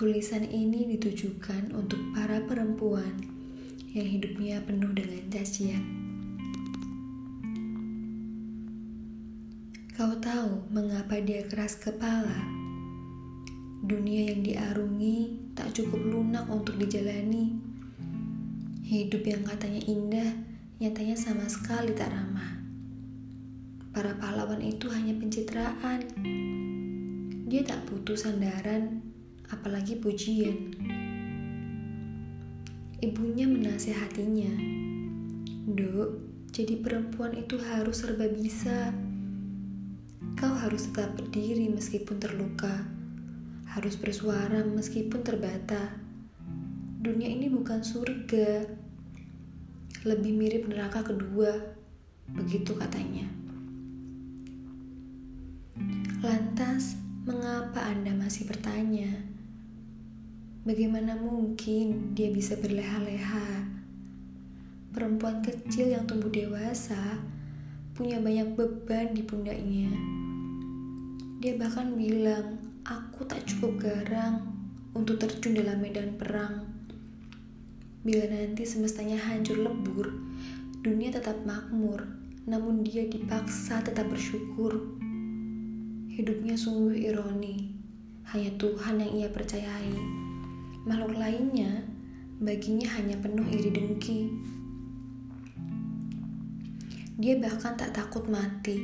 Tulisan ini ditujukan untuk para perempuan yang hidupnya penuh dengan cacian. Kau tahu mengapa dia keras kepala? Dunia yang diarungi tak cukup lunak untuk dijalani. Hidup yang katanya indah, nyatanya sama sekali tak ramah. Para pahlawan itu hanya pencitraan. Dia tak butuh sandaran, apalagi pujian. Ibunya menasehatinya, Duk, jadi perempuan itu harus serba bisa. Kau harus tetap berdiri meskipun terluka, harus bersuara meskipun terbata. Dunia ini bukan surga, lebih mirip neraka kedua, begitu katanya. Lantas, mengapa Anda masih bertanya? Bagaimana mungkin dia bisa berleha-leha? Perempuan kecil yang tumbuh dewasa punya banyak beban di pundaknya. Dia bahkan bilang, "Aku tak cukup garang untuk terjun dalam medan perang." Bila nanti semestanya hancur lebur, dunia tetap makmur, namun dia dipaksa tetap bersyukur. Hidupnya sungguh ironi. Hanya Tuhan yang ia percayai. Makhluk lainnya baginya hanya penuh iri dengki. Dia bahkan tak takut mati.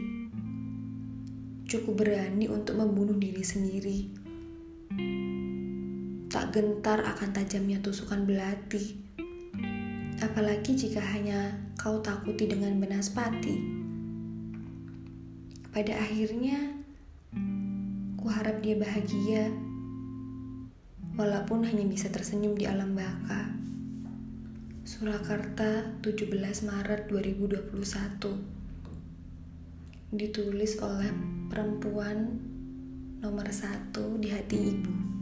Cukup berani untuk membunuh diri sendiri. Tak gentar akan tajamnya tusukan belati. Apalagi jika hanya kau takuti dengan benaspati. Pada akhirnya, Ku harap dia bahagia, walaupun hanya bisa tersenyum di alam baka. Surakarta, 17 Maret 2021 Ditulis oleh perempuan nomor satu di hati ibu